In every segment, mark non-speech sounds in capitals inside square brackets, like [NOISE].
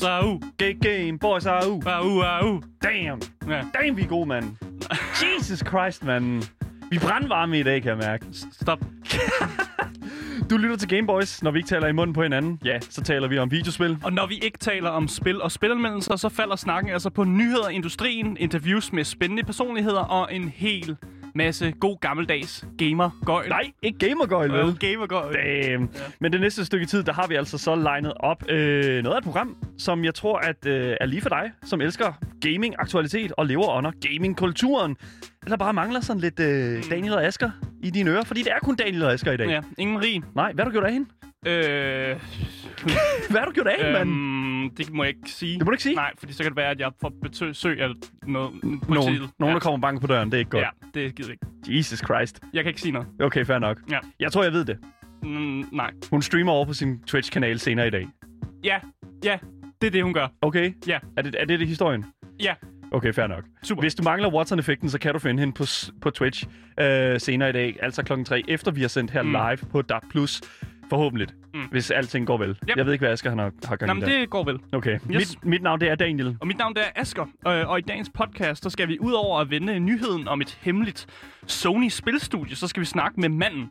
Boys AU. G- Game Boys AU. AU, AU. Damn. Ja. Damn, vi er gode, mand. [LAUGHS] Jesus Christ, mand. Vi er brandvarme i dag, kan jeg mærke. Stop. [LAUGHS] Du lytter til Game Boys. Når vi ikke taler i munden på hinanden, ja, så taler vi om videospil. Og når vi ikke taler om spil og spilanmeldelser, så falder snakken altså på nyheder i industrien, interviews med spændende personligheder og en hel masse god gammeldags gamer-gøjl. Nej, ikke gamergøjl, vel? Gamer-gøjl. Damn. Ja. Men det næste stykke tid, der har vi altså så legnet op øh, noget af et program, som jeg tror at øh, er lige for dig, som elsker gaming, aktualitet og lever under gamingkulturen. Eller bare mangler sådan lidt øh, Daniel og Asger i dine ører, fordi det er kun Daniel og Asger i dag. Ja, ingen Marie. Nej, hvad har du gjort af hende? Øh, [LAUGHS] Hvad har du gjort af hende, mand? Øhm, det må jeg ikke sige. Det må du ikke sige? Nej, fordi så kan det være, at jeg får besøg af noget Nogen, politiet. nogen ja. der kommer banke på døren, det er ikke godt. Ja, det gider ikke. Jesus Christ. Jeg kan ikke sige noget. Okay, fair nok. Ja. Jeg tror, jeg ved det. Mm, nej. Hun streamer over på sin Twitch-kanal senere i dag. Ja, ja, det er det, hun gør. Okay? Ja. Er det, er det, det historien? Ja, Okay, fair nok. Super. Hvis du mangler Watson-effekten, så kan du finde hende på, på Twitch øh, senere i dag, altså klokken 3, efter vi har sendt her mm. Live på DAB+. Forhåbentlig, mm. Hvis alting går vel. Yep. Jeg ved ikke, hvad Asger han har, har gang i men der. det går vel. Okay. Yes. Mit, mit navn det er Daniel. Og mit navn det er Asker, øh, og i dagens podcast, så skal vi ud over at vende nyheden om et hemmeligt Sony-spilstudie, så skal vi snakke med manden.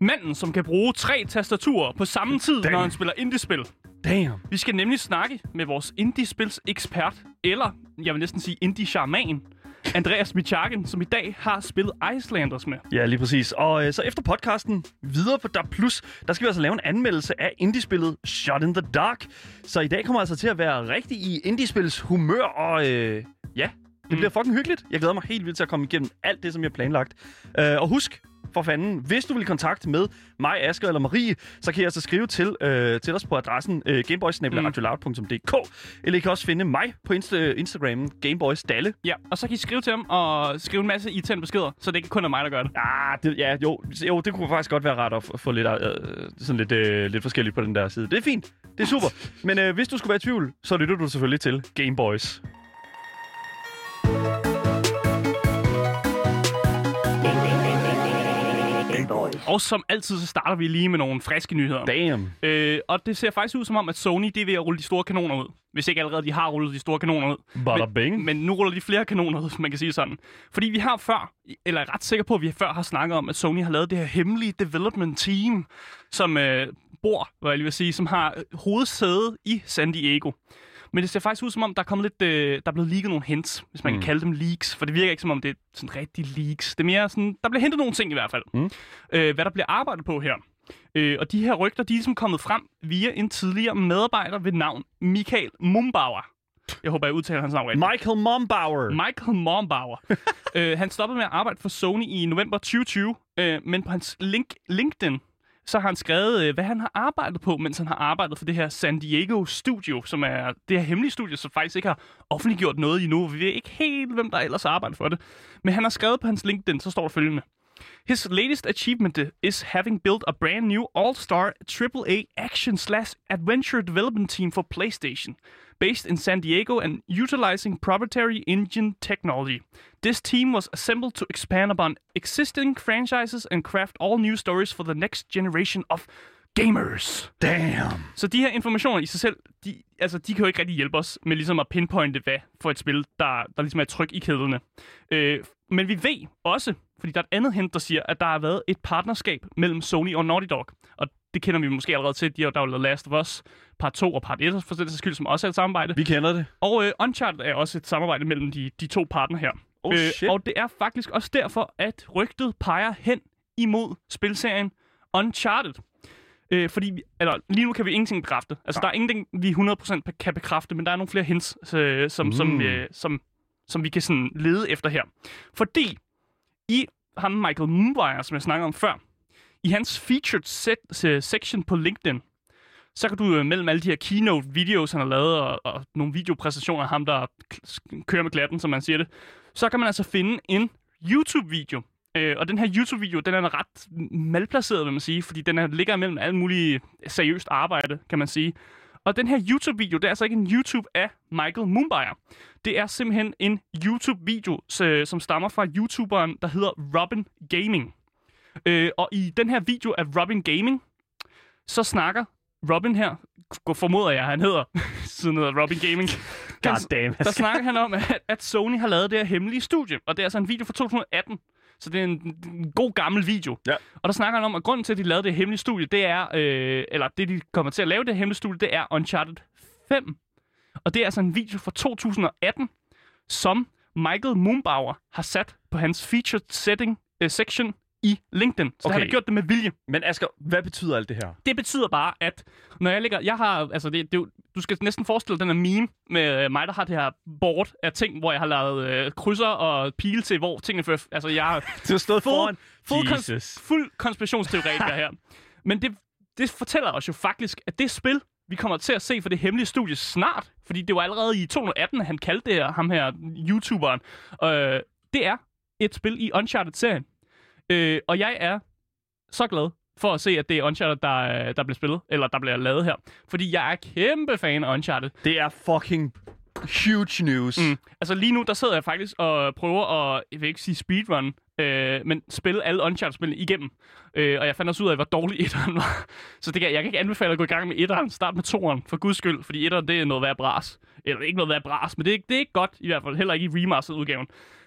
Manden, som kan bruge tre tastaturer på samme tid, Damn. når han spiller indie-spil. Damn. Vi skal nemlig snakke med vores indie-spils ekspert, eller jeg vil næsten sige indie-charman, Andreas Michagen, som i dag har spillet Icelanders med. Ja, lige præcis. Og øh, så efter podcasten, videre på DAB+, der skal vi altså lave en anmeldelse af indiespillet Shot in the Dark. Så i dag kommer altså til at være rigtig i indiespils humør, og øh, ja, det bliver fucking hyggeligt. Jeg glæder mig helt vildt til at komme igennem alt det, som jeg har planlagt. Øh, og husk, for fanden, hvis du vil i kontakt med mig, Asger eller Marie, så kan I altså skrive til, øh, til os på adressen øh, gameboys.dk, eller I kan også finde mig på Insta- Instagram, Gameboys-dalle. Ja, og så kan I skrive til ham og skrive en masse irriterende beskeder, så det ikke kun er mig, der gør det. Ah, det, ja, jo, jo, det kunne faktisk godt være rart at f- få lidt, øh, sådan lidt, øh, lidt forskelligt på den der side. Det er fint. Det er super. Men øh, hvis du skulle være i tvivl, så lytter du selvfølgelig til Game Boys. Og som altid, så starter vi lige med nogle friske nyheder. Damn. Øh, og det ser faktisk ud som om, at Sony de er ved at rulle de store kanoner ud. Hvis ikke allerede de har rullet de store kanoner ud. Bada men, bing. men nu ruller de flere kanoner ud, [LAUGHS] man kan sige sådan. Fordi vi har før, eller er ret sikker på, at vi før har snakket om, at Sony har lavet det her hemmelige development team, som øh, bor, hvad jeg lige vil sige, som har hovedsæde i San Diego. Men det ser faktisk ud som om, der er, kommet lidt, øh, der er blevet leaget nogle hints, hvis man mm. kan kalde dem leaks. For det virker ikke som om, det er sådan rigtig leaks. Det er mere sådan, der bliver hentet nogle ting i hvert fald. Mm. Øh, hvad der bliver arbejdet på her. Øh, og de her rygter, de er ligesom kommet frem via en tidligere medarbejder ved navn Michael Mumbauer. Jeg håber, jeg udtaler hans navn rigtigt. Michael Mombauer. Michael Mumbauer. [LAUGHS] øh, han stoppede med at arbejde for Sony i november 2020, øh, men på hans link, LinkedIn, så har han skrevet, øh, hvad han har arbejdet på, mens han har arbejdet for det her San Diego Studio, som er det her hemmelige studie, som faktisk ikke har offentliggjort noget endnu. Vi ved ikke helt, hvem der ellers arbejder for det. Men han har skrevet på hans LinkedIn, så står der følgende. His latest achievement is having built a brand new all-star AAA action slash adventure development team for PlayStation, based in San Diego and utilizing proprietary engine technology. This team was assembled to expand upon existing franchises and craft all new stories for the next generation of gamers. Damn. Så de her informationer i sig selv, de, altså, de kan jo ikke rigtig hjælpe os med ligesom at pinpointe, hvad for et spil, der, der ligesom er tryk i kæderne. Øh, men vi ved også, fordi der er et andet hint, der siger, at der har været et partnerskab mellem Sony og Naughty Dog. Og det kender vi måske allerede til. De har der jo lavet Last of Us part 2 og part 1, for den skyld, som også er et samarbejde. Vi kender det. Og øh, Uncharted er også et samarbejde mellem de, de to partner her. Oh, shit. Og det er faktisk også derfor, at rygtet peger hen imod spilserien Uncharted. Øh, fordi, eller lige nu kan vi ingenting bekræfte. Altså, der er ingenting, vi 100% kan bekræfte, men der er nogle flere hints, øh, som, mm. som, øh, som, som vi kan sådan lede efter her. Fordi i ham Michael Moonwire, som jeg snakkede om før, i hans featured set, se, section på LinkedIn, så kan du øh, mellem alle de her keynote-videos, han har lavet, og, og nogle videopræsentationer af ham, der kører med glatten, som man siger det, så kan man altså finde en YouTube-video. Øh, og den her YouTube-video, den er ret malplaceret, vil man sige, fordi den er, ligger mellem alt muligt seriøst arbejde, kan man sige. Og den her YouTube-video, det er altså ikke en YouTube af Michael Mumbayer. Det er simpelthen en YouTube-video, som stammer fra YouTuberen, der hedder Robin Gaming. Øh, og i den her video af Robin Gaming, så snakker Robin her, formoder jeg, han hedder, [LAUGHS] siden hedder Robin Gaming. [LAUGHS] God Han- damn. der [LAUGHS] snakker han om, at, at Sony har lavet det her hemmelige studie, og det er altså en video fra 2018. Så det er en, en god gammel video. Ja. Og der snakker han om, at grunden til, at de lavede det hemmelige studie, det er, øh, eller det, de kommer til at lave det hemmelige studie, det er Uncharted 5. Og det er altså en video fra 2018, som Michael Moonbauer har sat på hans featured setting uh, section i LinkedIn. Så okay. han har gjort det med vilje. Men Asger, hvad betyder alt det her? Det betyder bare, at når jeg lægger... Jeg har... Altså, det, det, du skal næsten forestille den her meme med øh, mig, der har det her board af ting, hvor jeg har lavet øh, krydser og pile til, hvor tingene fører... Altså, jeg har [LAUGHS] Du har stået Fuld- foran. fuld, Jesus. kons- fuld konspirationsteoretiker [LAUGHS] her. Men det, det fortæller os jo faktisk, at det spil, vi kommer til at se for det hemmelige studie snart, fordi det var allerede i 2018, at han kaldte det her, ham her, YouTuberen, øh, det er et spil i Uncharted-serien. Øh, og jeg er så glad for at se, at det er Uncharted, der, øh, der bliver spillet, eller der bliver lavet her. Fordi jeg er kæmpe fan af Uncharted. Det er fucking huge news. Mm. Altså lige nu, der sidder jeg faktisk og prøver at, jeg vil ikke sige speedrun, øh, men spille alle Uncharted-spillene igennem. Øh, og jeg fandt også ud af, hvor dårlig [LAUGHS] etteren var. Så det kan, jeg kan ikke anbefale at gå i gang med etteren. Start med toeren, for guds skyld, fordi etteren, det er noget værd bras. Eller ikke noget værd bras, men det er, det er ikke godt i hvert fald. Heller ikke i remastered-udgaven.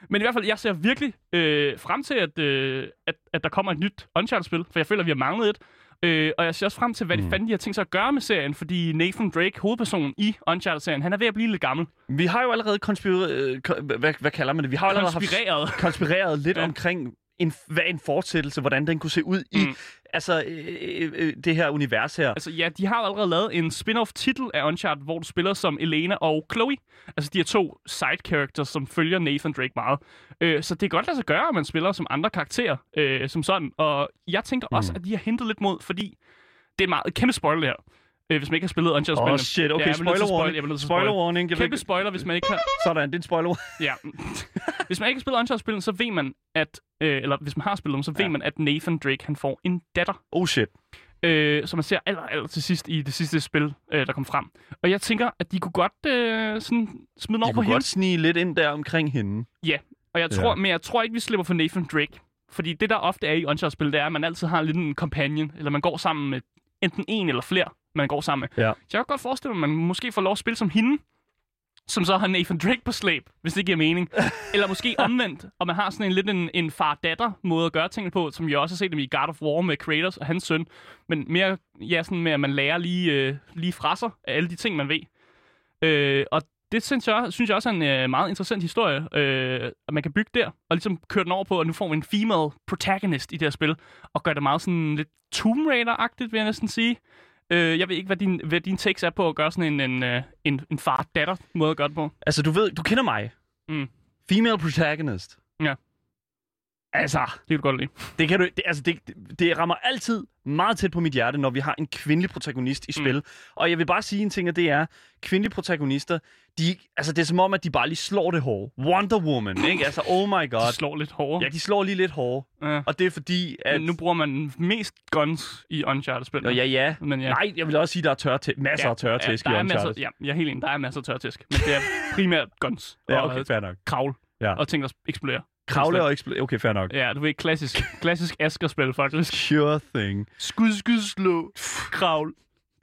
Men i hvert fald, jeg ser virkelig øh, frem til, at, øh, at, at der kommer et nyt Uncharted-spil, for jeg føler, at vi har manglet et. Øh, og jeg ser også frem til, hvad de fanden de har tænkt sig at gøre med serien, fordi Nathan Drake, hovedpersonen i Uncharted-serien, han er ved at blive lidt gammel. Vi har jo allerede konspireret... Øh, hvad, hvad kalder man det? Vi har allerede haft Konspireret. konspireret lidt [LAUGHS] ja. omkring en, hvad en fortsættelse, hvordan den kunne se ud i Mm. altså, øh, øh, det her univers her. Altså ja, de har allerede lavet en spin-off titel af Uncharted, hvor du spiller som Elena og Chloe. Altså de her to side characters, som følger Nathan Drake meget. Øh, så det er godt lade sig gøre, at man spiller som andre karakterer, øh, som sådan. Og jeg tænker også, at de har hentet lidt mod, fordi det er meget et kæmpe spoiler her. Øh, hvis man ikke har spillet Uncharted Åh, oh, shit. Okay, Ja, spoiler spoil- warning. at Spoiler spoil. warning. Jeg Kæmpe ikke- spoiler, hvis man ikke har... Sådan, det er en spoiler Ja. [LAUGHS] hvis man ikke har spillet Uncharted-spillet, så ved man, at... Øh, eller hvis man har spillet dem, så ved Ja. man, at Nathan Drake, han får en datter Oh shit. øh, som man ser aller, aller til sidst i det sidste spil, øh, der kom frem. Og jeg tænker, at de kunne godt øh, sådan smide den over De på kunne hende. godt snige lidt ind der omkring hende. Og jeg tror, Ja. men jeg tror ikke, vi slipper for Nathan Drake. Fordi det, der ofte er i Uncharted-spil, det er, at man altid har lidt en companion, eller man går sammen med enten en eller flere, man går sammen med. Ja. Så jeg kan godt forestille mig, at man måske får lov at spille som hende, som så har Nathan Drake på slæb, hvis det giver mening. [LAUGHS] eller måske omvendt, og man har sådan en lidt en, en far-datter måde at gøre tingene på, som vi også har set dem i God of War med Kratos og hans søn. Men mere ja, sådan med, at man lærer lige, øh, lige fra sig af alle de ting, man ved. Øh, og det synes jeg, synes jeg også er en øh, meget interessant historie, øh, at man kan bygge der, og ligesom køre den over på, at nu får vi en female protagonist i det her spil, og gør det meget sådan lidt Tomb Raider-agtigt, vil jeg næsten sige. Øh, jeg ved ikke, hvad din, hvad din tekst er på at gøre sådan en, en, øh, en, en far-datter måde at gøre det på. Altså, du ved, du kender mig. Mm. Female protagonist. Ja. Altså, Det kan du godt lide. det, kan du, det, altså det, det, det rammer altid meget tæt på mit hjerte, når vi har en kvindelig protagonist i spil. Mm. Og jeg vil bare sige en ting, og det er, kvindelige protagonister, de, altså det er som om, at de bare lige slår det hårdt. Wonder Woman, ikke? Altså, oh my god. slår lidt hårdere. Ja, de slår lige lidt hårdt. Ja. Og det er fordi, at... Men nu bruger man mest guns i Uncharted-spil. Ja, ja. Men ja. Nej, jeg vil også sige, der er tørre til, masser af tørre tæsk der i Uncharted. masser, ja, jeg er helt enig. Der er masser af tørtisk. Men det er [LAUGHS] primært guns Ja, og okay, fair nok. kravl Ja. og ting, der eksploderer. Kravle og eksplode. Okay, fair nok. Ja, du ved, klassisk, klassisk Asger-spil, faktisk. Sure thing. Skud, skud, slå, kravl.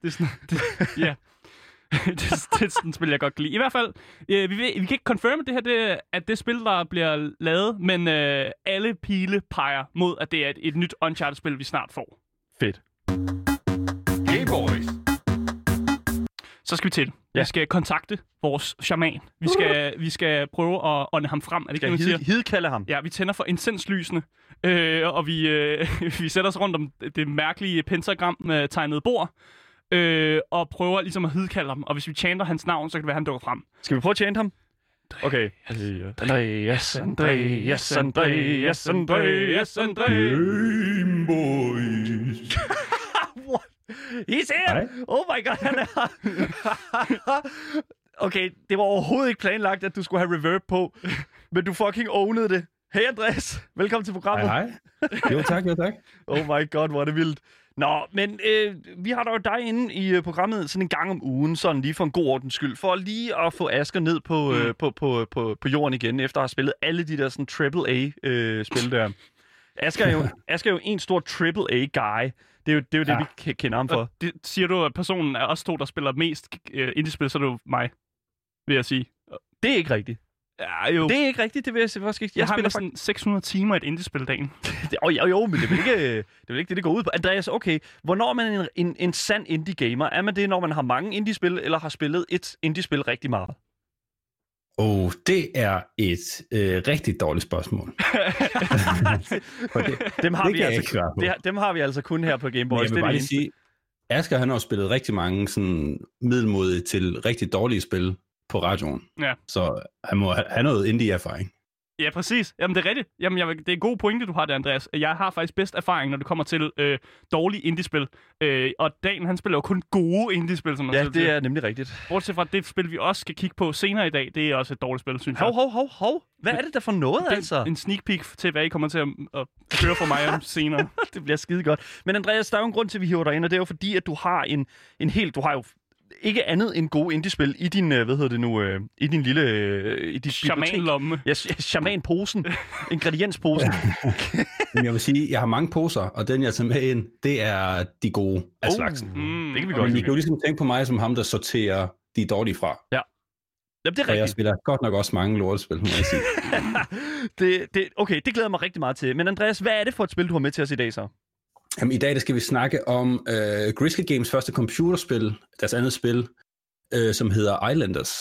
Det er sådan, [LAUGHS] det, ja. [LAUGHS] det, det er sådan et spil, jeg godt kan lide. I hvert fald, øh, vi, vi kan ikke confirme det her, det, at det spil, der bliver lavet, men øh, alle pile peger mod, at det er et, et nyt Uncharted-spil, vi snart får. Fedt. Hey boys. Så skal vi til. Ja. Vi skal kontakte vores shaman. Vi skal, vi skal prøve at ånde ham frem. Er det ikke Skal det, man siger? hid, hidkalde ham. Ja, vi tænder for incenslysene, øh, og vi, øh, [LAUGHS] vi sætter os rundt om det mærkelige pentagram med tegnet bord, øh, og prøver ligesom at hidkalde ham. Og hvis vi chanter hans navn, så kan det være, at han dukker frem. Skal vi prøve at tjene ham? Okay. Andreas, Andreas, Andreas, Andreas, Andreas. Game boys. [LAUGHS] He's here! Hej. Oh my god, han er. Okay, det var overhovedet ikke planlagt, at du skulle have reverb på, men du fucking ownede det. Hey Andreas, velkommen til Hej, programmet. hej. Jo tak, jo tak. [LAUGHS] Oh my god, hvor er det vildt. Nå, men øh, vi har jo dig inde i øh, programmet sådan en gang om ugen, sådan lige for en god ordens skyld, for lige at få Asger ned på, øh, på, på, på, på jorden igen, efter at have spillet alle de der sådan AAA-spil der. Asger er, jo, [LAUGHS] Asger er jo en stor AAA-guy. Det er jo det, er jo det Ja. vi kender ham for. Og det, siger du, at personen er os to, der spiller mest øh, indie-spil, så er det jo mig, vil jeg sige. Det er ikke rigtigt. Ja, jo. Det er ikke rigtigt, det vil jeg faktisk ikke. jeg, Jeg, har spiller næsten 600 timer i et indie-spil dagen. faktisk... Oh, jo, jo, men det er ikke det, er ikke det, det går ud på. Andreas, okay. Hvornår er man en, en, en sand indie-gamer? Er man det, når man har mange indie-spil, eller har spillet et indie-spil rigtig meget? Og det er et øh, rigtig dårligt spørgsmål. [LAUGHS] Det, Dem har, det vi altså, det, dem har vi altså kun her på Game Boys. jeg Det vil er bare det lige sige, Asger han har spillet rigtig mange sådan middelmodige til rigtig dårlige spil på radioen. Ja. Så han må ha- have noget indie-erfaring. Ja, præcis. Jamen, det er rigtigt. Jamen, jeg, det er en god pointe, du har der, Andreas. Jeg har faktisk bedst erfaring, når det kommer til øh, dårlige indie-spil. Øh, og Dan, han spiller jo kun gode indie-spil, som man Ja, selv det siger. er nemlig rigtigt. Bortset fra det spil, vi også skal kigge på senere i dag, det er også et dårligt spil, synes jeg. Hov, hov, hov, hov. Hvad er det der for noget, Det altså? En sneak peek til, hvad I kommer til at, at høre fra mig om [LAUGHS] senere. det bliver skide godt. Men Andreas, der er jo en grund til, at vi hiver dig ind, og det er jo fordi, at du har en, en helt... Du har jo ikke andet end gode indie-spil i din, øh, hvad hedder det nu, øh, i din lille... Øh, i bibliotek. Shaman-lomme. Ja, sh- shaman-posen. Ingrediensposen. [LAUGHS] Men jeg vil sige, jeg har mange poser, og den jeg tager med ind, det er de gode af Oh, slagsen. Mm, det kan vi godt I lide. kan jo ligesom tænke på mig som ham, der sorterer de dårlige fra. Jamen, det er Og jeg rigtigt. spiller godt nok også mange lortespil, må jeg sige. [LAUGHS] Det, det, okay, det glæder jeg mig rigtig meget til. Men Andreas, hvad er det for et spil, du har med til os i dag så? Jamen, I dag der skal vi snakke om øh, Grizzly Games første computerspil, deres andet spil, øh, som hedder Islanders.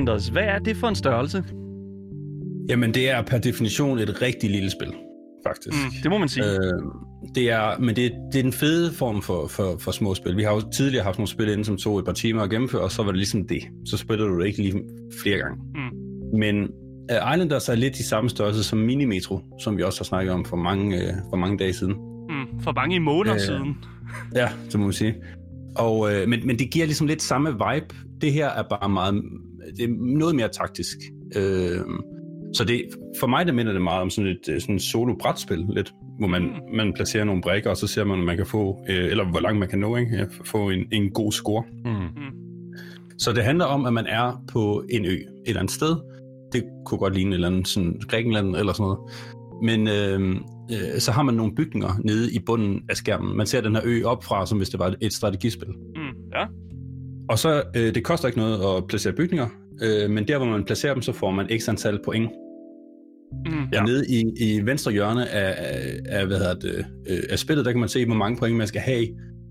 Islanders, hvad er det for en størrelse? Jamen, det er per definition et rigtig lille spil, faktisk. Mm. Det må man sige. Øh, det er, men det, det er den fede form for, for, for små spil. Vi har jo tidligere haft nogle spil inden, som tog et par timer at gennemføre, og så var det ligesom det. Så spiller du det ikke lige flere gange. Mm. Men uh, Islanders er lidt i samme størrelse som Minimetro, som vi også har snakket om for mange, uh, for mange dage siden. Mm, for mange måneder Øh, siden. [LAUGHS] Ja, det må man sige. Og, øh, men, men det giver ligesom lidt samme vibe. Det her er bare meget, det er noget mere taktisk. Øh, så det, for mig der minder det meget om sådan et øh, sådan solo-brætspil lidt, hvor man, Mm. man placerer nogle brækker, og så ser man, om man kan få, øh, eller hvor langt man kan nå, ikke? Ja, få en, en god score. Mm. Så det handler om, at man er på en ø et eller andet sted. Det kunne godt ligne et eller andet sådan Grækenland eller sådan noget. Men øh, øh, så har man nogle bygninger nede i bunden af skærmen. Man ser den her ø op fra, som hvis det var et strategispil. Mm. Ja. Og så, øh, det koster ikke noget at placere bygninger, øh, men der hvor man placerer dem, så får man x antal point. Mm. Ja. Nede i, i venstre hjørne af, af, af, hvad hedder det, øh, af spillet, der kan man se, hvor mange point man skal have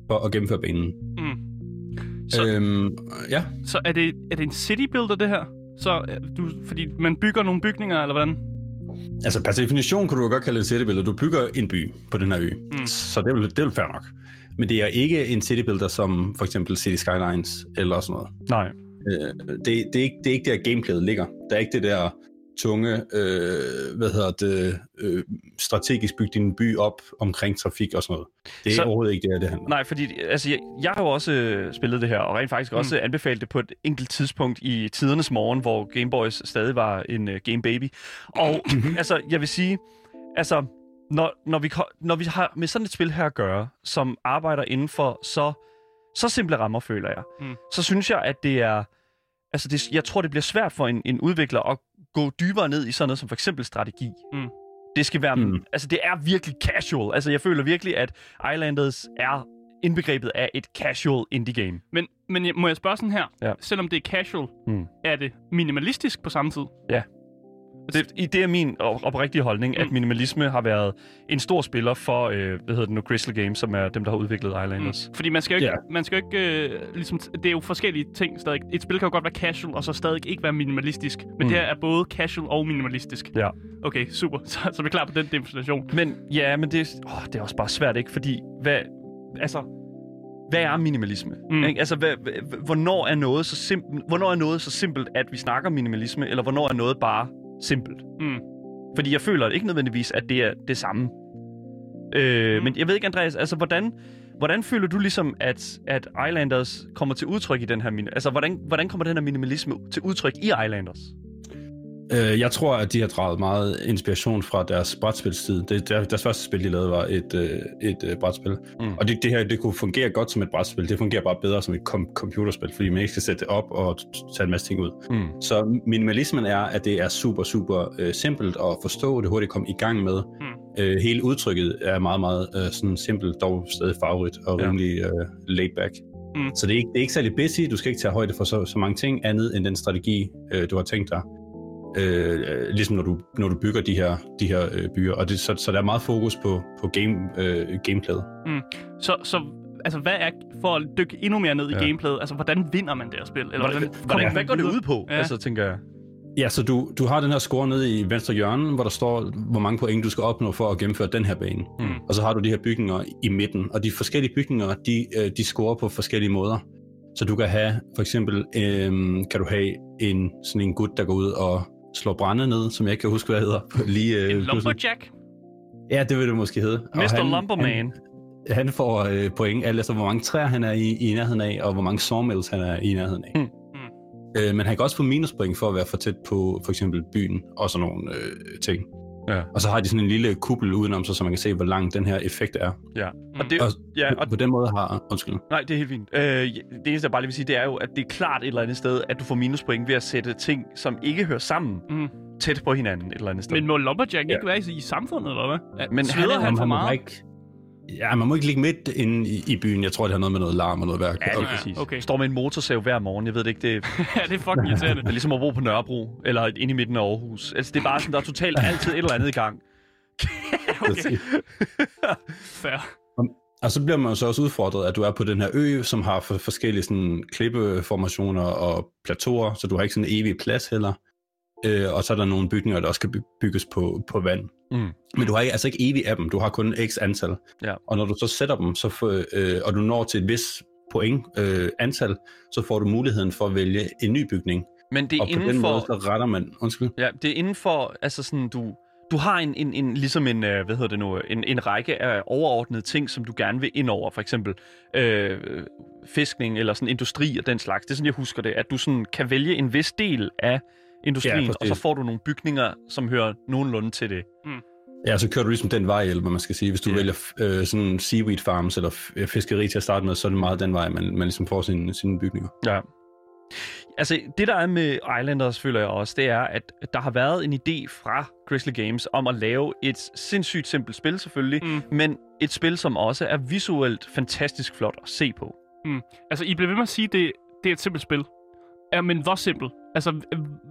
for at gennemføre banen. Mm. Så, Øhm, ja, så er, det, er det en city builder, det her? Så øh, du, fordi man bygger nogle bygninger, eller hvordan? altså per definition kunne du jo godt kalde det en citybuilder. Du bygger en by på den her ø, Mm. så det er, det er fair nok. Men det er ikke en citybuilder som for eksempel City Skylines eller sådan noget. Nej. Øh, det, det, er ikke, det er ikke der gameplayet ligger. Der er ikke det der tunge, øh, hvad hedder det, øh, strategisk bygge din by op omkring trafik og sådan noget. Det er Så- overhovedet ikke det, det handler om. Nej, fordi altså, jeg, jeg har jo også øh, spillet det her, og rent faktisk også anbefalet det på et enkelt tidspunkt i tidernes morgen, hvor Game Boys stadig var en uh, Game Baby. Og altså, jeg vil sige, altså, når, når, vi, når vi har med sådan et spil her at gøre, som arbejder inden for så, så simple rammer, føler jeg, Mm. så synes jeg, at det er... Altså, det, jeg tror, det bliver svært for en, en udvikler at gå dybere ned i sådan noget som for eksempel strategi. Mm. Det skal være... Mm. Altså, det er virkelig casual. Altså, jeg føler virkelig, at Islanders er indbegrebet af et casual indie game. Men, men jeg- må jeg spørge sådan her? Ja. Selvom det er casual, Mm. er det minimalistisk på samme tid? Det, i- det er min op- oprigtige holdning, mm. at minimalisme har været en stor spiller for, øh, hvad hedder det nu, Crystal Games, som er dem, der har udviklet Islanders. Mm. Fordi man skal jo ikke, Ja. man skal jo ikke øh, ligesom, det er jo forskellige ting stadig. Et spil kan jo godt være casual, og så stadig ikke være minimalistisk. Men Mm. det her er både casual og minimalistisk. Ja. Okay, super. [LAUGHS] Så, så er vi klar på den definition. Men ja, men det, åh, det er også bare svært, ikke? Fordi, hvad, altså, hvad er minimalisme? Mm. Ikke? Altså, hvad, hvad- hvornår er noget så simpelt, hvornår er noget så simpelt, at vi snakker minimalisme, eller hvornår er noget bare simpelt? Mm. Fordi jeg føler ikke nødvendigvis, at det er det samme. Øh, Mm. Men jeg ved ikke, Andreas, altså hvordan, hvordan føler du ligesom, at, at Islanders kommer til udtryk i den her... Altså, hvordan, hvordan kommer den her minimalisme til udtryk i Islanders? Øh, jeg tror, at de har draget meget inspiration fra deres brætspilstid. Det, der, deres første spil, de lavede, var et, øh, et øh, brætspil. Mm. Og det, det her, det kunne fungere godt som et brætspil. Det fungerer bare bedre som et kom- computerspil, fordi man ikke skal sætte det op og tage en masse ting ud. Mm. Så minimalismen er, at det er super, super øh, simpelt at forstå, det hurtigt komme i gang med. Mm. Øh, hele udtrykket er meget, meget øh, sådan simpelt, dog stadig favorit og Ja. rimelig øh, laid back. Mm. Så det er, ikke, det er ikke særlig busy, du skal ikke tage højde for så, så mange ting andet end den strategi, øh, du har tænkt dig. Øh, ligesom når du, når du bygger de her, de her øh, byer. Og det, så, så der er meget fokus på, på game, øh, gameplayet. Så, så altså, hvad er, for at dykke endnu mere ned i Ja. gameplayet, altså, hvordan vinder man det her spil? Eller Hvordan, hvordan, hvordan, hvad, går det ud på? Ja. Ja. Altså, tænker jeg. Ja, så du, du har den her score nede i venstre hjørne, hvor der står, hvor mange point du skal opnå for at gennemføre den her bane. Mm. Og så har du de her bygninger i midten, og de forskellige bygninger, de, øh, de scorer på forskellige måder. Så du kan have, for eksempel, øhm, kan du have en, sådan en gut, der går ud og slår brænde ned, som jeg ikke kan huske, hvad hedder. Lige, øh, En pludselig. lumberjack? Ja, det vil det måske hedde. Og Mr. han- Lumberman. Han, han får øh, point, alt efter hvor mange træer han er i, i nærheden af, og hvor mange sawmills han er i nærheden af. Mm. Mm. Øh, men han kan også få minuspoint for at være for tæt på for eksempel byen og sådan nogle øh, ting. Ja. Og så har de sådan en lille kuppel udenom sig, så man kan se, hvor lang den her effekt er. Ja. Og Mm. det, Og, ja, og på den måde har... Undskyld. Nej, det er helt fint. Øh, det eneste, jeg bare lige vil sige, det er jo, at det er klart et eller andet sted, at du får minuspoint ved at sætte ting, som ikke hører sammen, Mm. tæt på hinanden et eller andet sted. Men må lumberjack Ja. ikke være i, i samfundet, eller hvad? Ja, Men han er- han for må meget? Ikke, ja, man må ikke ligge midt inde i, i byen. Jeg tror, det har noget med noget larm og noget værk. Ja, og, lige præcis. okay. Står med en motorsav hver morgen, jeg ved det ikke, det er, [LAUGHS] ja, det er fucking irriterende. det er ligesom at bo på Nørrebro, eller inde i midten af Aarhus. Altså, det er bare sådan, der er totalt [LAUGHS] altid et eller andet i gang. [LAUGHS] okay. Fair. Og så bliver man jo så også udfordret, at du er på den her ø, som har for, forskellige sådan, klippeformationer og plateauer, så du har ikke sådan en evig plads heller. Øh, og så er der nogle bygninger, der også kan by- bygges på, på vand. Mm. Men du har ikke, altså ikke evig af dem, du har kun x antal. Ja. Og når du så sætter dem, så får, øh, og du når til et vis point øh, antal, så får du muligheden for at vælge en ny bygning. Men det er Og på inden den for... måde, så retter man... Undskyld. Ja, det er inden for, altså sådan, du, du har en, en, en ligesom en, øh, hvad hedder det nu, en, en række af overordnede ting, som du gerne vil ind over, for eksempel øh, fiskning eller sådan industri og den slags. Det er sådan, jeg husker det, at du sådan kan vælge en vis del af industrien, Ja, og så får du nogle bygninger, som hører nogenlunde til det. Ja, så kører du ligesom den vej, eller hvad man skal sige. Hvis du yeah. vælger øh, sådan seaweed farms eller f- fiskeri til at starte med, så er det meget den vej, man, man ligesom får sine, sine bygninger. Ja. Altså, det der er med Islanders, føler jeg også, det er, at der har været en idé fra Grizzly Games om at lave et sindssygt simpelt spil, selvfølgelig, Mm. men et spil, som også er visuelt fantastisk flot at se på. Altså, I bliver ved med at sige, det, det er et simpelt spil. Ja, men hvor simpelt? Altså,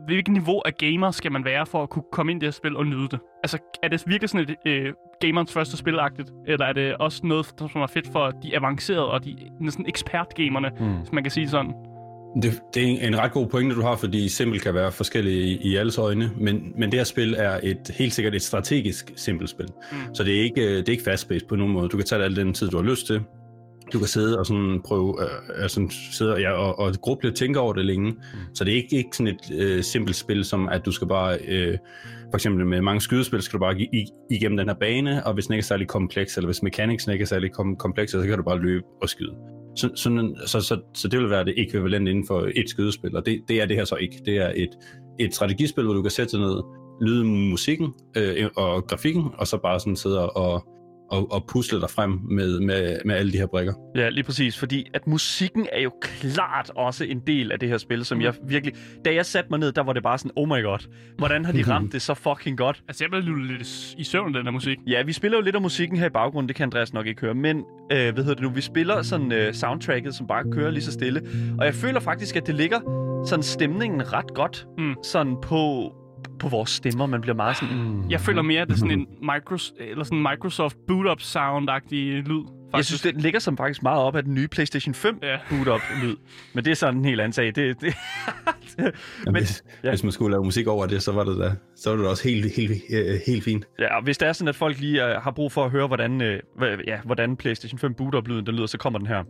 hvilket niveau af gamer skal man være for at kunne komme ind i det her spil og nyde det? Altså, er det virkelig sådan et øh, gamerens første spilagtigt? Eller er det også noget, som er fedt for de avancerede og de næsten ekspertgamerne, Mm. hvis man kan sige det sådan? Det, det er en, ret god pointe, du har, fordi simpelt kan være forskellige i, i alles øjne, men, men det her spil er et helt sikkert et strategisk simpelt spil. Mm. Så det er ikke, øh, det er ikke fast-paced på nogen måde. Du kan tage al den tid, du har lyst til. Du kan sidde og sådan prøve øh, øh, sådan sidde og, ja, og, og gruble og tænke over det længe. Mm. Så det er ikke, ikke sådan et øh, simpelt spil, som at du skal bare, øh, for eksempel med mange skydespil, skal du bare i, i, igennem den her bane, og hvis den ikke er særlig kompleks, eller hvis mechanics ikke er særlig kom, kompleks, så kan du bare løbe og skyde. Så, sådan, så, så, så det vil være det ekvivalent inden for et skydespil, og det, det er det her så ikke. Det er et, et strategispil, hvor du kan sætte dig ned, lyde musikken øh, og grafikken, og så bare sådan sidde og, og, og pusle dig frem med, med, med alle de her brikker. Ja, lige præcis, fordi at musikken er jo klart også en del af det her spil, som jeg virkelig... Da jeg satte mig ned, der var det bare sådan, oh my god, hvordan har de [LAUGHS] ramt det så fucking godt? Altså, jeg bliver lullet lidt i søvn af den her musik. Ja, vi spiller jo lidt af musikken her i baggrunden, det kan Andreas nok ikke høre, men øh, hvad hedder det nu, vi spiller sådan øh, soundtracket, som bare kører lige så stille, og jeg føler faktisk, at det ligger sådan stemningen ret godt, Mm. sådan på, på vores stemmer. Man bliver meget sådan... Mm. Jeg føler mere, at det er sådan en [LAUGHS] Microsoft, eller sådan Microsoft boot-up sound-agtig lyd. Faktisk. Jeg synes, det ligger som faktisk meget op af den nye PlayStation 5 ja. boot-up-lyd. Men det er sådan en helt anden sag. Det, det [LAUGHS] Men, hvis, ja. hvis man skulle lave musik over det, så var det da, så var det da også helt, helt, helt, helt fint. Ja, og hvis det er sådan, at folk lige uh, har brug for at høre, hvordan, uh, ja, hvordan PlayStation 5 boot-up-lyden den lyder, så kommer den her.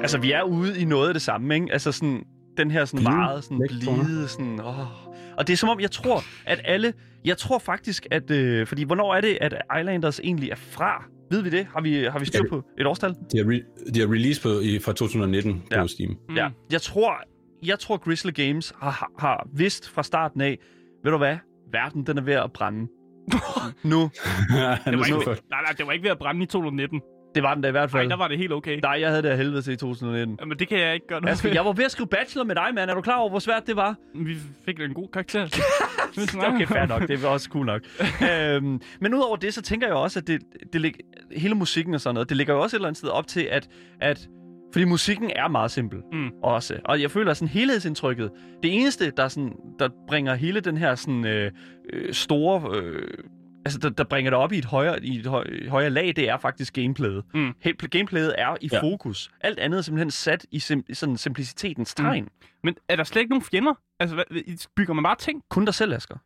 Altså, vi er ude i noget af det samme, ikke? Altså sådan, den her sådan Blide meget sådan blide, sådan, åh. Og det er som om, jeg tror, at alle... Jeg tror faktisk, at... Øh, fordi, hvornår er det, at Islanders egentlig er fra? Ved vi det? Har vi, har vi styr på et årstal? De har, re- de har release på, i, fra 2019 Ja. på Steam. Mm. Ja. Jeg tror, jeg tror Grizzly Games har, har, har vidst fra starten af, ved du hvad? Verden, den er ved at brænde. [LAUGHS] nu. Det var, ikke, nej, nej, det var ikke ved at brænde i 2019. Det var den da i hvert Nej, fald. der var det helt okay. Nej, jeg havde det af helvede til i 2019. Men det kan jeg ikke gøre noget Asger, jeg var ved at skrive bachelor med dig, mand. Er du klar over, hvor svært det var? Vi fik en god karakter. [LAUGHS] [LAUGHS] Okay, fair nok. Det er også cool nok. øhm, men udover det, så tænker jeg også, at det, det lig, hele musikken og sådan noget, det ligger jo også et eller andet sted op til, at, at fordi musikken er meget simpel Mm. også. Og jeg føler sådan helhedsindtrykket. Det eneste, der, sådan, der bringer hele den her sådan, øh, øh, store... Øh, altså, der, der bringer det op i et højere, i et høj, højere lag, det er faktisk gameplayet. Mm. Helt, gameplayet er i Ja. fokus. Alt andet er simpelthen sat i sim, sådan simplicitetens tegn. Mm. Men er der slet ikke nogen fjender? Altså, hvad, bygger man bare ting? Kun dig selv, Asger.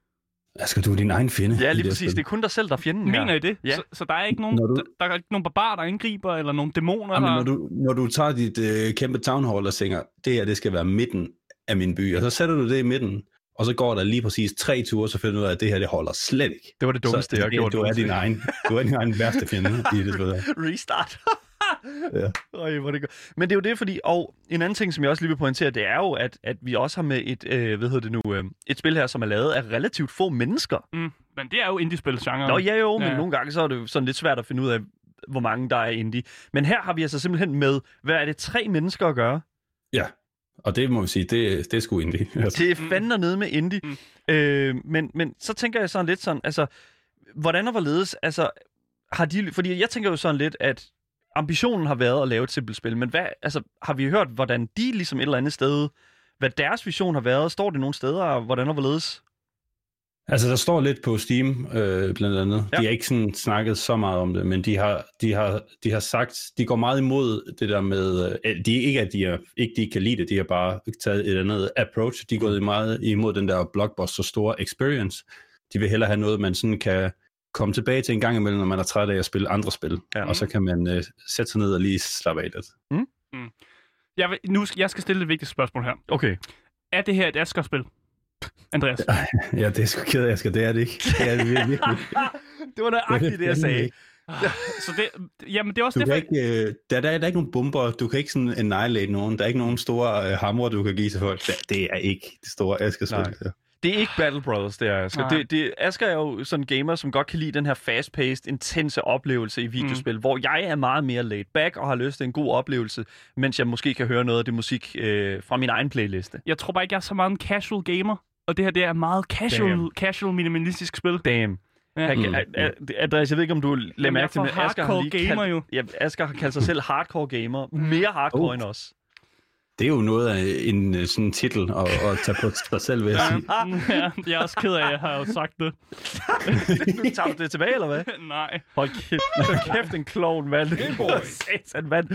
Asger, du er din egen fjende. Ja, lige det præcis. Det er kun dig selv, der er fjenden her. Mener I det? Ja. Så, så der er ikke nogen, du- der, der er ikke nogen barbarer, der angriber, eller nogen dæmoner, Jamen, der... når, du, når du tager dit øh, kæmpe town hall og tænker, det her det skal være midten af min by, og så sætter du det i midten, og så går der lige præcis tre ture, så finder du ud af, at det her det holder slet ikke. Det var det dummeste, så, jeg har gjort. Du er din egen, du er din egen værste fjende i det her. Restart. [LAUGHS] Ja. Øj, hvor det godt. Men det er jo det, fordi... Og en anden ting, som jeg også lige vil pointere, det er jo, at, at vi også har med et, øh, hvad hedder det nu, øh, et spil her, som er lavet af relativt få mennesker. Mm, men det er jo indie-spil-genre. Nå, ja jo, men Ja. nogle gange så er det jo sådan lidt svært at finde ud af, hvor mange der er indie. Men her har vi altså simpelthen med, hvad er det, tre mennesker at gøre? ja, og det må vi sige, det, det er sgu egentlig. [LAUGHS] Altså, Det er fandme nede med indie. Mm. Øh, men, men så tænker jeg sådan lidt sådan, altså, hvordan og hvorledes, altså, har de, fordi jeg tænker jo sådan lidt, at ambitionen har været at lave et simpelt spil, men hvad, altså, har vi hørt, hvordan de ligesom et eller andet sted, hvad deres vision har været? Står det nogle steder, og hvordan og hvorledes? Altså, der står lidt på Steam, øh, blandt andet. Ja. De har ikke sådan snakket så meget om det, men de har, de har, de har sagt, de går meget imod det der med, øh, de, ikke at de, er, ikke de kan lide det, de har bare taget et andet approach. De er gået meget imod den der blockbuster store experience. De vil hellere have noget, man sådan kan komme tilbage til en gang imellem, når man er træt af at spille andre spil. Ja. Og så kan man øh, sætte sig ned og lige slappe af lidt. Jeg, vil, nu skal, jeg skal stille et vigtigt spørgsmål her. Okay. Er det her et Asger-spil? Andreas? [LAUGHS] Ja, det er sgu ked af, Asger. Det er det ikke. Det er det virkelig. [LAUGHS] det var nøjagtigt det, jeg sagde. Så det, jamen, det er også Du kan derfor... ikke, øh, der, der, er, der er ikke nogen bomber, du kan ikke sådan annihilate nogen, der er ikke nogen store øh, hamre, du kan give til folk. Det, det er ikke det store Asger spil. Det er ikke Battle Brothers, det er Asger. Nej. Det, det, Asger er jo sådan en gamer, som godt kan lide den her fast-paced, intense oplevelse i videospil, mm. hvor jeg er meget mere laid back og har lyst til en god oplevelse, mens jeg måske kan høre noget af det musik øh, fra min egen playliste. Jeg tror bare ikke, jeg er så meget en casual gamer. Og det her, det er meget casual, Damn. casual minimalistisk spil. Damn. Ja. Mm. Andreas, jeg ved ikke, om du lader er mærke til, men Asger har hardcore lige gamer kaldt, jo. Ja, Asger har kaldt sig selv hardcore gamer. Mere hardcore Oh. end os. Det er jo noget af en øh, sådan titel at, at tage på sig selv, vil jeg sige. [LAUGHS] ja, jeg er også ked af, at jeg har jo sagt det. nu tager du det tilbage, eller hvad? [LAUGHS] Nej. Hold kæft, hold kæft en klovn, mand. [LAUGHS] Satan, mand.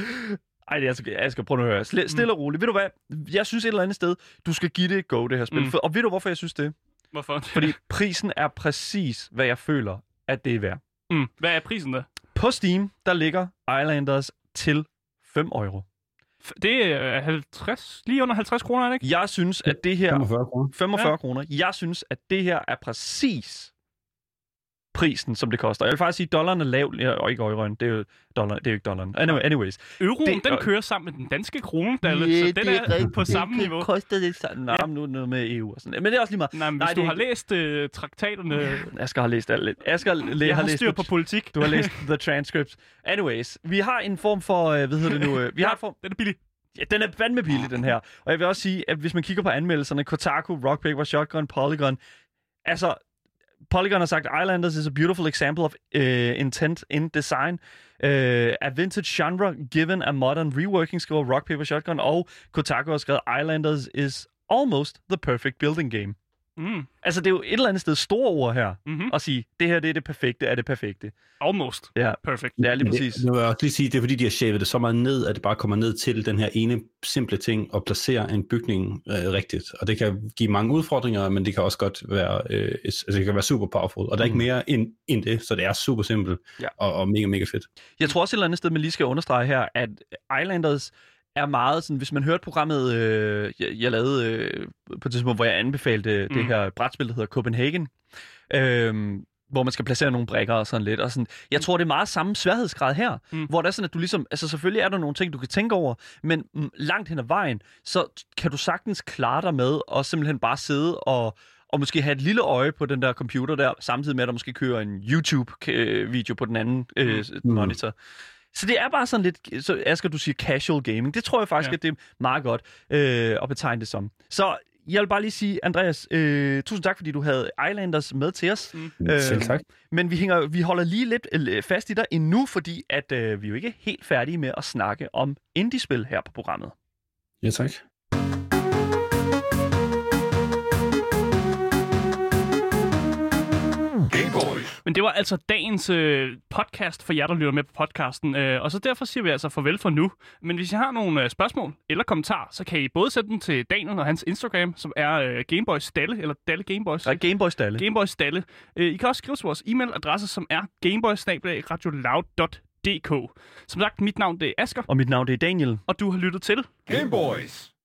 Ej, det er jeg skal prøve at høre. Sl- stille og roligt. Ved du hvad? Jeg synes et eller andet sted, du skal give det et go, det her spil. Mm. Mm. For, og ved du, hvorfor jeg synes det? Hvorfor? [LAUGHS] Fordi prisen er præcis, hvad jeg føler, at det er værd. Mm. Hvad er prisen da? På Steam, der ligger Islanders til 5 euro. Det er 50, lige under 50 kroner, er det ikke? Jeg synes, at det her... 45 kroner. 45 Ja. ja. kroner. Jeg synes, at det her er præcis prisen, som det koster. Jeg vil faktisk sige, at dollaren er lav, ja, og ikke euroen, det er jo, dollar, det er jo ikke dollaren. Anyway, anyways. Euroen, Det- den kører sammen med den danske krone, Dalle, så den er, på samme niveau. koster det sådan. Nej, Ja. nu er det noget med EU og sådan. Men det er også lige meget. Nej, men Nej, hvis det du er har læst uh, traktaterne... Asger har læst alt lidt. Asger læ- Jeg har har læst styr the- på politik. Du har læst the transcripts. Anyways, vi har en form for, øh, hvad hedder det nu? Øh, vi har en form, Den er billig. ja, den er fandme billig, den her. Og jeg vil også sige, at hvis man kigger på anmeldelserne, Kotaku, Rock, Paper, Shotgun, Polygon, altså, Polygon har sagt, Islanders is a beautiful example of uh, intent in design. Uh, a vintage genre given a modern reworking skriver Rock, Paper, Shotgun. Og Kotaku har skrevet, Islanders is almost the perfect building game. Mm. Altså, det er jo et eller andet sted store ord her, Mm-hmm. at sige, det her det er det perfekte af det perfekte. Almost. Ja, Perfect. det er lige præcis. Det, nu vil jeg også lige sige, det er fordi, de har shavet det så meget ned, at det bare kommer ned til den her ene simple ting, at placere en bygning øh, rigtigt. Og det kan give mange udfordringer, men det kan også godt være, øh, altså det kan være super powerful. Og der er ikke Mm. mere end, end det, så det er super simpelt Ja. og, og mega, mega fedt. Jeg tror også et eller andet sted, man lige skal understrege her, at Islanders er meget sådan, hvis man hørte programmet, øh, jeg, jeg lavede øh, på det tidspunkt, hvor jeg anbefalede mm. det Mm. her brætspil, der hedder Copenhagen, øh, hvor man skal placere nogle brækker og sådan lidt. Og sådan. Jeg tror, det er meget samme sværhedsgrad her, mm. Mm. hvor det er sådan, at du ligesom, altså selvfølgelig er der nogle ting, du kan tænke over, men mm, langt hen ad vejen, så kan du sagtens klare dig med og simpelthen bare sidde og og måske have et lille øje på den der computer der, samtidig med, at der måske kører en YouTube-video på den anden øh, Mm. monitor. Så det er bare sådan lidt, så Asger, du siger casual gaming. Det tror jeg faktisk, ja. At det er meget godt øh, at betegne det som. Så jeg vil bare lige sige, Andreas, øh, tusind tak, fordi du havde Islanders med til os. Mm. Øh, Selv tak. Men vi, hænger, vi holder lige lidt øh, fast i dig endnu, fordi at øh, vi er jo ikke helt færdige med at snakke om indie-spil her på programmet. Ja, tak. Men det var altså dagens øh, podcast for jer, der lytter med på podcasten. Øh, og så derfor siger vi altså farvel for nu. Men hvis I har nogle øh, spørgsmål eller kommentarer, så kan I både sende dem til Daniel og hans Instagram, som er øh, Gameboys Stalle, eller Dalle Gameboys. Er Gameboy Stalle. Gameboys Stalle. Øh, I kan også skrive til vores e-mailadresse, som er gameboys.radioloud.dk. Som sagt, mit navn det er Asker, Og mit navn det er Daniel. og du har lyttet til Gameboys.